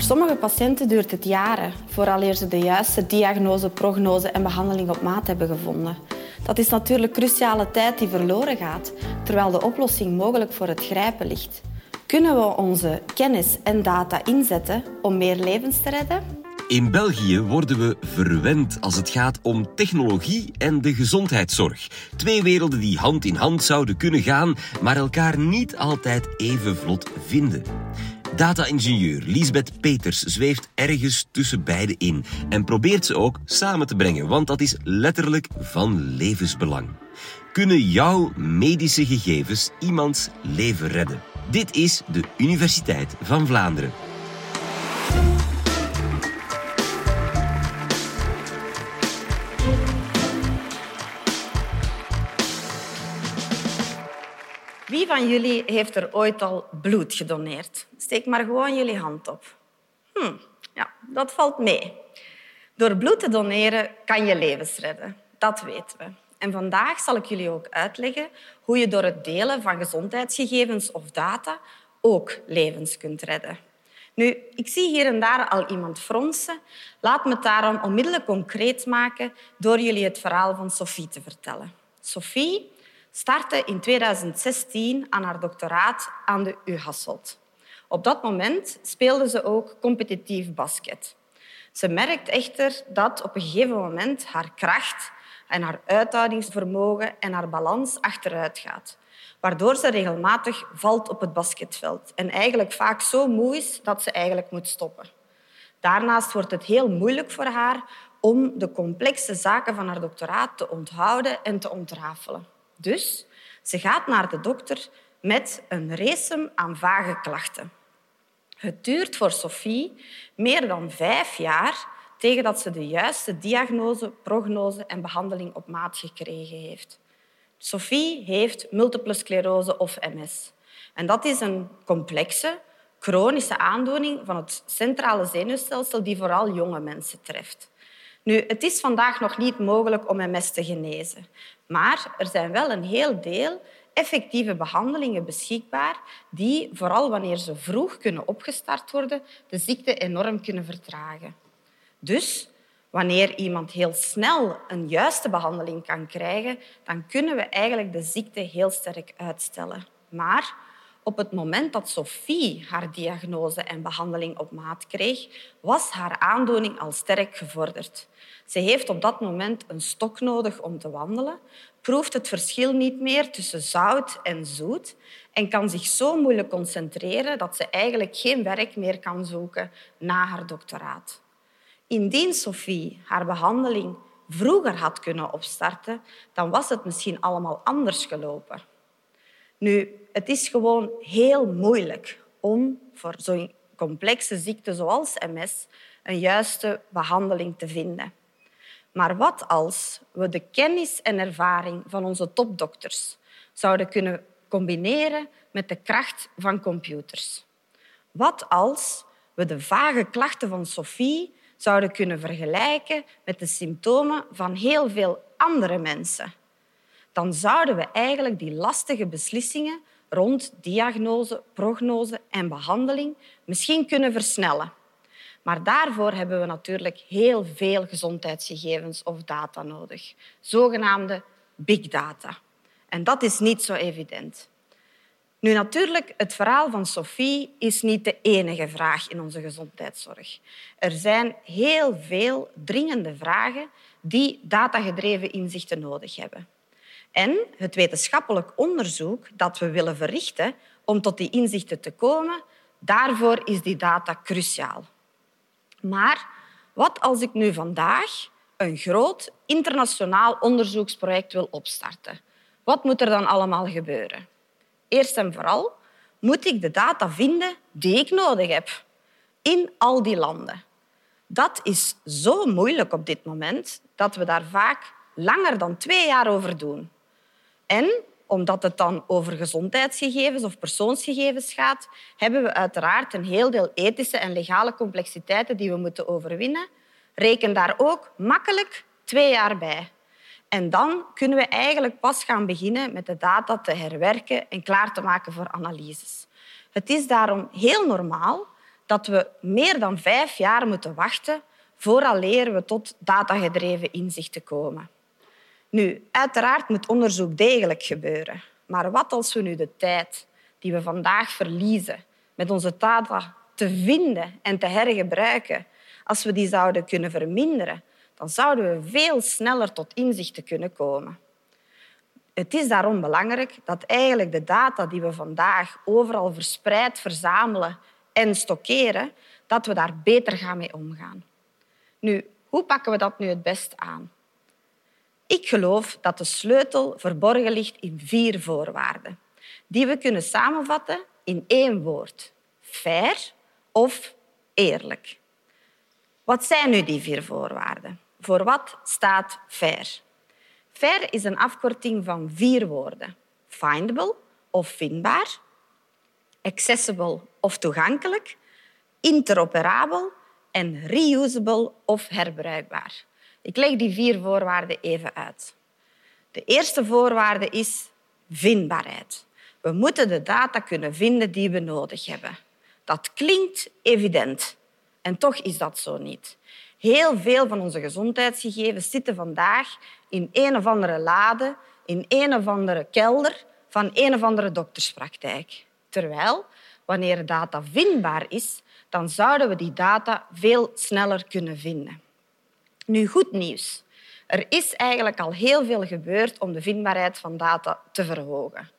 Voor sommige patiënten duurt het jaren vooraleer ze de juiste diagnose, prognose en behandeling op maat hebben gevonden. Dat is natuurlijk cruciale tijd die verloren gaat, terwijl de oplossing mogelijk voor het grijpen ligt. Kunnen we onze kennis en data inzetten om meer levens te redden? In België worden we verwend als het gaat om technologie en de gezondheidszorg. Twee werelden die hand in hand zouden kunnen gaan, maar elkaar niet altijd even vlot vinden. Data-ingenieur Lisbeth Peters zweeft ergens tussen beide in en probeert ze ook samen te brengen, want dat is letterlijk van levensbelang. Kunnen jouw medische gegevens iemands leven redden? Dit is de Universiteit van Vlaanderen. Wie van jullie heeft er ooit al bloed gedoneerd? Steek maar gewoon jullie hand op. Hm, ja, dat valt mee. Door bloed te doneren kan je levens redden. Dat weten we. En vandaag zal ik jullie ook uitleggen hoe je door het delen van gezondheidsgegevens of data ook levens kunt redden. Nu, ik zie hier en daar al iemand fronsen. Laat me het daarom onmiddellijk concreet maken door jullie het verhaal van Sophie te vertellen. Sophie startte in 2016 aan haar doctoraat aan de U Hasselt. Op dat moment speelde ze ook competitief basket. Ze merkt echter dat op een gegeven moment haar kracht en haar uithoudingsvermogen en haar balans achteruit gaat, waardoor ze regelmatig valt op het basketveld en eigenlijk vaak zo moe is dat ze eigenlijk moet stoppen. Daarnaast wordt het heel moeilijk voor haar om de complexe zaken van haar doctoraat te onthouden en te ontrafelen. Dus ze gaat naar de dokter met een race aan vage klachten. Het duurt voor Sophie meer dan vijf jaar tegen dat ze de juiste diagnose, prognose en behandeling op maat gekregen heeft. Sophie heeft multiple sclerose of MS. En dat is een complexe, chronische aandoening van het centrale zenuwstelsel die vooral jonge mensen treft. Nu, het is vandaag nog niet mogelijk om MS te genezen. Maar er zijn wel een heel deel effectieve behandelingen beschikbaar die, vooral wanneer ze vroeg kunnen opgestart worden, de ziekte enorm kunnen vertragen. Dus wanneer iemand heel snel een juiste behandeling kan krijgen, dan kunnen we eigenlijk de ziekte heel sterk uitstellen. Maar op het moment dat Sophie haar diagnose en behandeling op maat kreeg, was haar aandoening al sterk gevorderd. Ze heeft op dat moment een stok nodig om te wandelen, proeft het verschil niet meer tussen zout en zoet en kan zich zo moeilijk concentreren dat ze eigenlijk geen werk meer kan zoeken na haar doctoraat. Indien Sophie haar behandeling vroeger had kunnen opstarten, dan was het misschien allemaal anders gelopen. Nu, het is gewoon heel moeilijk om voor zo'n complexe ziekte zoals MS een juiste behandeling te vinden. Maar wat als we de kennis en ervaring van onze topdokters zouden kunnen combineren met de kracht van computers? Wat als we de vage klachten van Sophie zouden kunnen vergelijken met de symptomen van heel veel andere mensen? Dan zouden we eigenlijk die lastige beslissingen rond diagnose, prognose en behandeling misschien kunnen versnellen. Maar daarvoor hebben we natuurlijk heel veel gezondheidsgegevens of data nodig, zogenaamde big data. En dat is niet zo evident. Nu natuurlijk, het verhaal van Sophie is niet de enige vraag in onze gezondheidszorg. Er zijn heel veel dringende vragen die datagedreven inzichten nodig hebben. En het wetenschappelijk onderzoek dat we willen verrichten om tot die inzichten te komen, daarvoor is die data cruciaal. Maar wat als ik nu vandaag een groot internationaal onderzoeksproject wil opstarten? Wat moet er dan allemaal gebeuren? Eerst en vooral moet ik de data vinden die ik nodig heb in al die landen. Dat is zo moeilijk op dit moment dat we daar vaak langer dan twee jaar over doen. En omdat het dan over gezondheidsgegevens of persoonsgegevens gaat, hebben we uiteraard een heel deel ethische en legale complexiteiten die we moeten overwinnen. Reken daar ook makkelijk twee jaar bij. En dan kunnen we eigenlijk pas gaan beginnen met de data te herwerken en klaar te maken voor analyses. Het is daarom heel normaal dat we meer dan vijf jaar moeten wachten vooraleer we tot datagedreven inzichten komen. Nu, uiteraard moet onderzoek degelijk gebeuren. Maar wat als we nu de tijd die we vandaag verliezen met onze data te vinden en te hergebruiken, als we die zouden kunnen verminderen, dan zouden we veel sneller tot inzichten kunnen komen. Het is daarom belangrijk dat eigenlijk de data die we vandaag overal verspreid verzamelen en stockeren, dat we daar beter gaan mee omgaan. Nu, hoe pakken we dat nu het best aan? Ik geloof dat de sleutel verborgen ligt in vier voorwaarden, die we kunnen samenvatten in één woord. Fair of eerlijk. Wat zijn nu die vier voorwaarden? Voor wat staat FAIR? FAIR is een afkorting van vier woorden. Findable of vindbaar, accessible of toegankelijk, interoperabel en reusable of herbruikbaar. Ik leg die vier voorwaarden even uit. De eerste voorwaarde is vindbaarheid. We moeten de data kunnen vinden die we nodig hebben. Dat klinkt evident. En toch is dat zo niet. Heel veel van onze gezondheidsgegevens zitten vandaag in een of andere lade, in een of andere kelder van een of andere dokterspraktijk. Terwijl, wanneer data vindbaar is, dan zouden we die data veel sneller kunnen vinden. Nu, goed nieuws. Er is eigenlijk al heel veel gebeurd om de vindbaarheid van data te verhogen.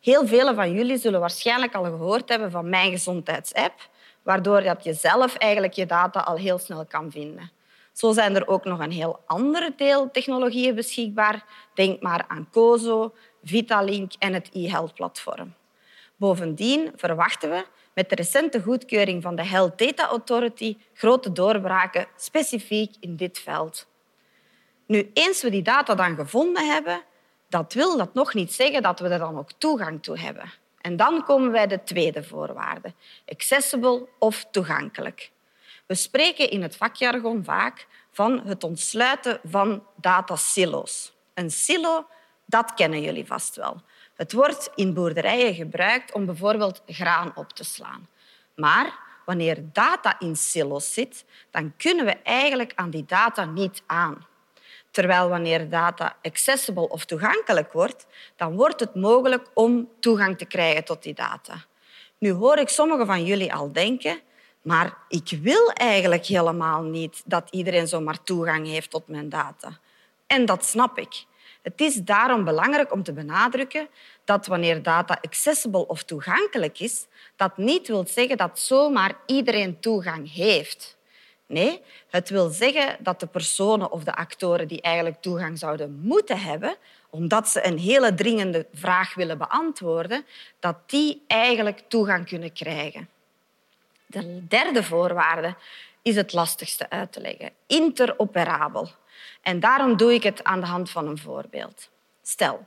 Heel velen van jullie zullen waarschijnlijk al gehoord hebben van Mijn Gezondheidsapp, waardoor je zelf eigenlijk je data al heel snel kan vinden. Zo zijn er ook nog een heel andere deel technologieën beschikbaar. Denk maar aan COSO, Vitalink en het e-health-platform. Bovendien verwachten we met de recente goedkeuring van de Health Data Authority grote doorbraken specifiek in dit veld. Nu, eens we die data dan gevonden hebben, dat wil dat nog niet zeggen dat we er dan ook toegang toe hebben. En dan komen wij de tweede voorwaarde, accessible of toegankelijk. We spreken in het vakjargon vaak van het ontsluiten van datasilo's. Een silo, dat kennen jullie vast wel. Het wordt in boerderijen gebruikt om bijvoorbeeld graan op te slaan. Maar wanneer data in silo's zit, dan kunnen we eigenlijk aan die data niet aan. Terwijl wanneer data accessible of toegankelijk wordt, dan wordt het mogelijk om toegang te krijgen tot die data. Nu hoor ik sommigen van jullie al denken, maar ik wil eigenlijk helemaal niet dat iedereen zomaar toegang heeft tot mijn data. En dat snap ik. Het is daarom belangrijk om te benadrukken dat wanneer data accessible of toegankelijk is, dat niet wil zeggen dat zomaar iedereen toegang heeft. Nee, het wil zeggen dat de personen of de actoren die eigenlijk toegang zouden moeten hebben, omdat ze een hele dringende vraag willen beantwoorden, dat die eigenlijk toegang kunnen krijgen. De derde voorwaarde is het lastigste uit te leggen. Interoperabel. En daarom doe ik het aan de hand van een voorbeeld. Stel,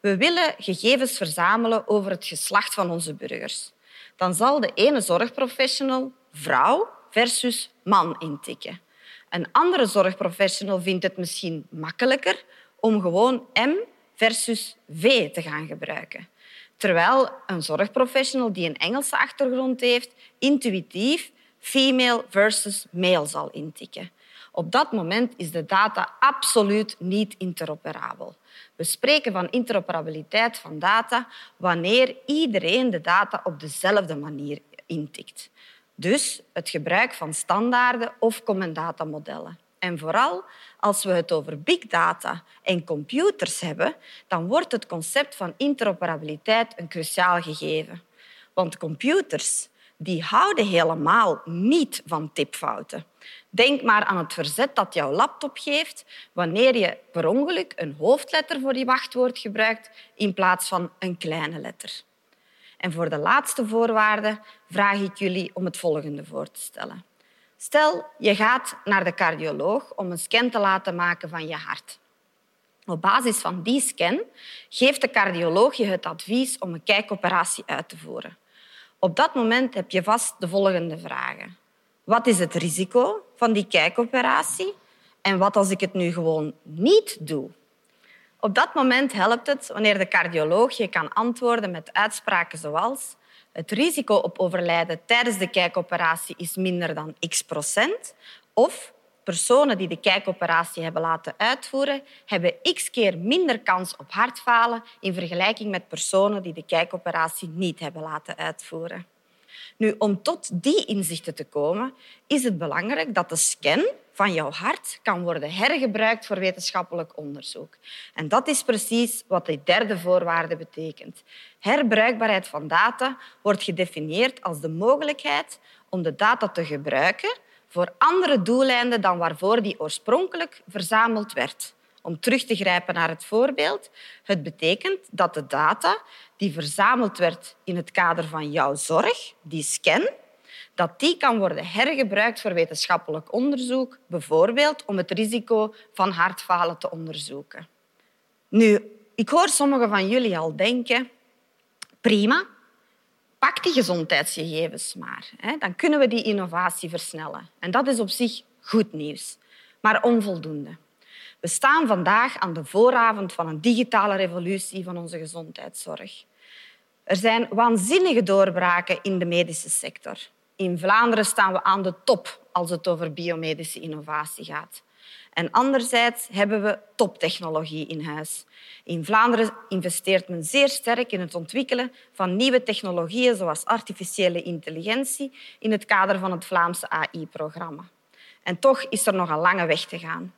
we willen gegevens verzamelen over het geslacht van onze burgers. Dan zal de ene zorgprofessional vrouw versus man intikken. Een andere zorgprofessional vindt het misschien makkelijker om gewoon M versus V te gaan gebruiken. Terwijl een zorgprofessional die een Engelse achtergrond heeft, intuïtief female versus male zal intikken. Op dat moment is de data absoluut niet interoperabel. We spreken van interoperabiliteit van data wanneer iedereen de data op dezelfde manier intikt. Dus het gebruik van standaarden of common data modellen. En vooral als we het over big data en computers hebben, dan wordt het concept van interoperabiliteit een cruciaal gegeven. Want computers die houden helemaal niet van tipfouten. Denk maar aan het verzet dat jouw laptop geeft wanneer je per ongeluk een hoofdletter voor je wachtwoord gebruikt in plaats van een kleine letter. En voor de laatste voorwaarde vraag ik jullie om het volgende voor te stellen. Stel, je gaat naar de cardioloog om een scan te laten maken van je hart. Op basis van die scan geeft de cardioloog je het advies om een kijkoperatie uit te voeren. Op dat moment heb je vast de volgende vragen. Wat is het risico van die kijkoperatie? En wat als ik het nu gewoon niet doe? Op dat moment helpt het wanneer de cardioloog je kan antwoorden met uitspraken zoals het risico op overlijden tijdens de kijkoperatie is minder dan x procent of personen die de kijkoperatie hebben laten uitvoeren, hebben x keer minder kans op hartfalen in vergelijking met personen die de kijkoperatie niet hebben laten uitvoeren. Nu, om tot die inzichten te komen, is het belangrijk dat de scan van jouw hart kan worden hergebruikt voor wetenschappelijk onderzoek. En dat is precies wat de derde voorwaarde betekent. Herbruikbaarheid van data wordt gedefinieerd als de mogelijkheid om de data te gebruiken voor andere doeleinden dan waarvoor die oorspronkelijk verzameld werd. Om terug te grijpen naar het voorbeeld, het betekent dat de data die verzameld werd in het kader van jouw zorg, die scan, dat die kan worden hergebruikt voor wetenschappelijk onderzoek, bijvoorbeeld om het risico van hartfalen te onderzoeken. Nu, ik hoor sommigen van jullie al denken, prima, pak die gezondheidsgegevens maar. Hè. Dan kunnen we die innovatie versnellen. En dat is op zich goed nieuws, maar onvoldoende. We staan vandaag aan de vooravond van een digitale revolutie van onze gezondheidszorg. Er zijn waanzinnige doorbraken in de medische sector. In Vlaanderen staan we aan de top als het over biomedische innovatie gaat. En anderzijds hebben we toptechnologie in huis. In Vlaanderen investeert men zeer sterk in het ontwikkelen van nieuwe technologieën zoals artificiële intelligentie in het kader van het Vlaamse AI-programma. En toch is er nog een lange weg te gaan.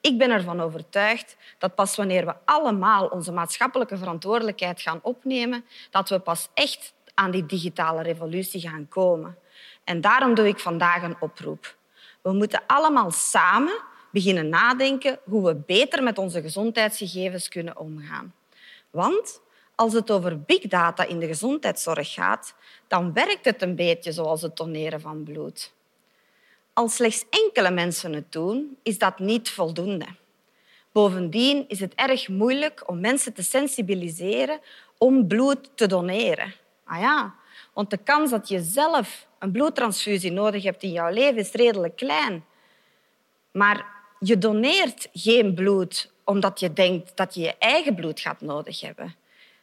Ik ben ervan overtuigd dat pas wanneer we allemaal onze maatschappelijke verantwoordelijkheid gaan opnemen, dat we pas echt aan die digitale revolutie gaan komen. En daarom doe ik vandaag een oproep. We moeten allemaal samen beginnen nadenken hoe we beter met onze gezondheidsgegevens kunnen omgaan. Want als het over big data in de gezondheidszorg gaat, dan werkt het een beetje zoals het doneren van bloed. Als slechts enkele mensen het doen, is dat niet voldoende. Bovendien is het erg moeilijk om mensen te sensibiliseren om bloed te doneren. Ah ja, want de kans dat je zelf een bloedtransfusie nodig hebt in jouw leven is redelijk klein. Maar je doneert geen bloed omdat je denkt dat je je eigen bloed gaat nodig hebben.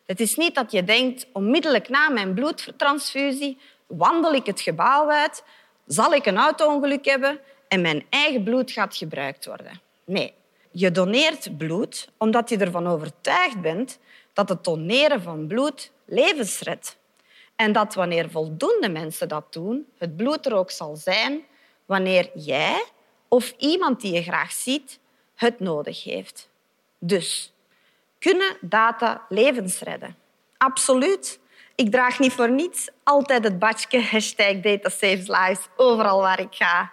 Het is niet dat je denkt, onmiddellijk na mijn bloedtransfusie wandel ik het gebouw uit, zal ik een auto-ongeluk hebben en mijn eigen bloed gaat gebruikt worden. Nee, je doneert bloed omdat je ervan overtuigd bent dat het doneren van bloed levens redt. En dat wanneer voldoende mensen dat doen, het bloed er ook zal zijn wanneer jij of iemand die je graag ziet het nodig heeft. Dus, kunnen data levens redden? Absoluut. Ik draag niet voor niets altijd het badje hashtag Lives overal waar ik ga.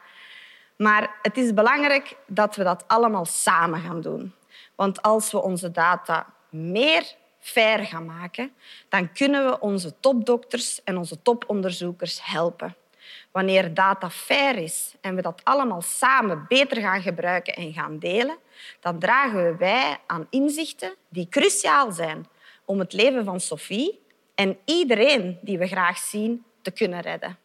Maar het is belangrijk dat we dat allemaal samen gaan doen. Want als we onze data meer fair gaan maken, dan kunnen we onze topdokters en onze toponderzoekers helpen. Wanneer data fair is en we dat allemaal samen beter gaan gebruiken en gaan delen, dan dragen wij aan inzichten die cruciaal zijn om het leven van Sophie en iedereen die we graag zien te kunnen redden.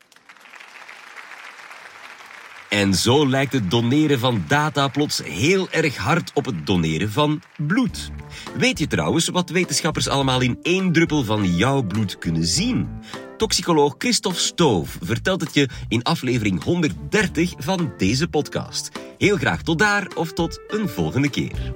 En zo lijkt het doneren van data plots heel erg hard op het doneren van bloed. Weet je trouwens wat wetenschappers allemaal in één druppel van jouw bloed kunnen zien? Toxicoloog Christophe Stoof vertelt het je in aflevering 130 van deze podcast. Heel graag tot daar of tot een volgende keer.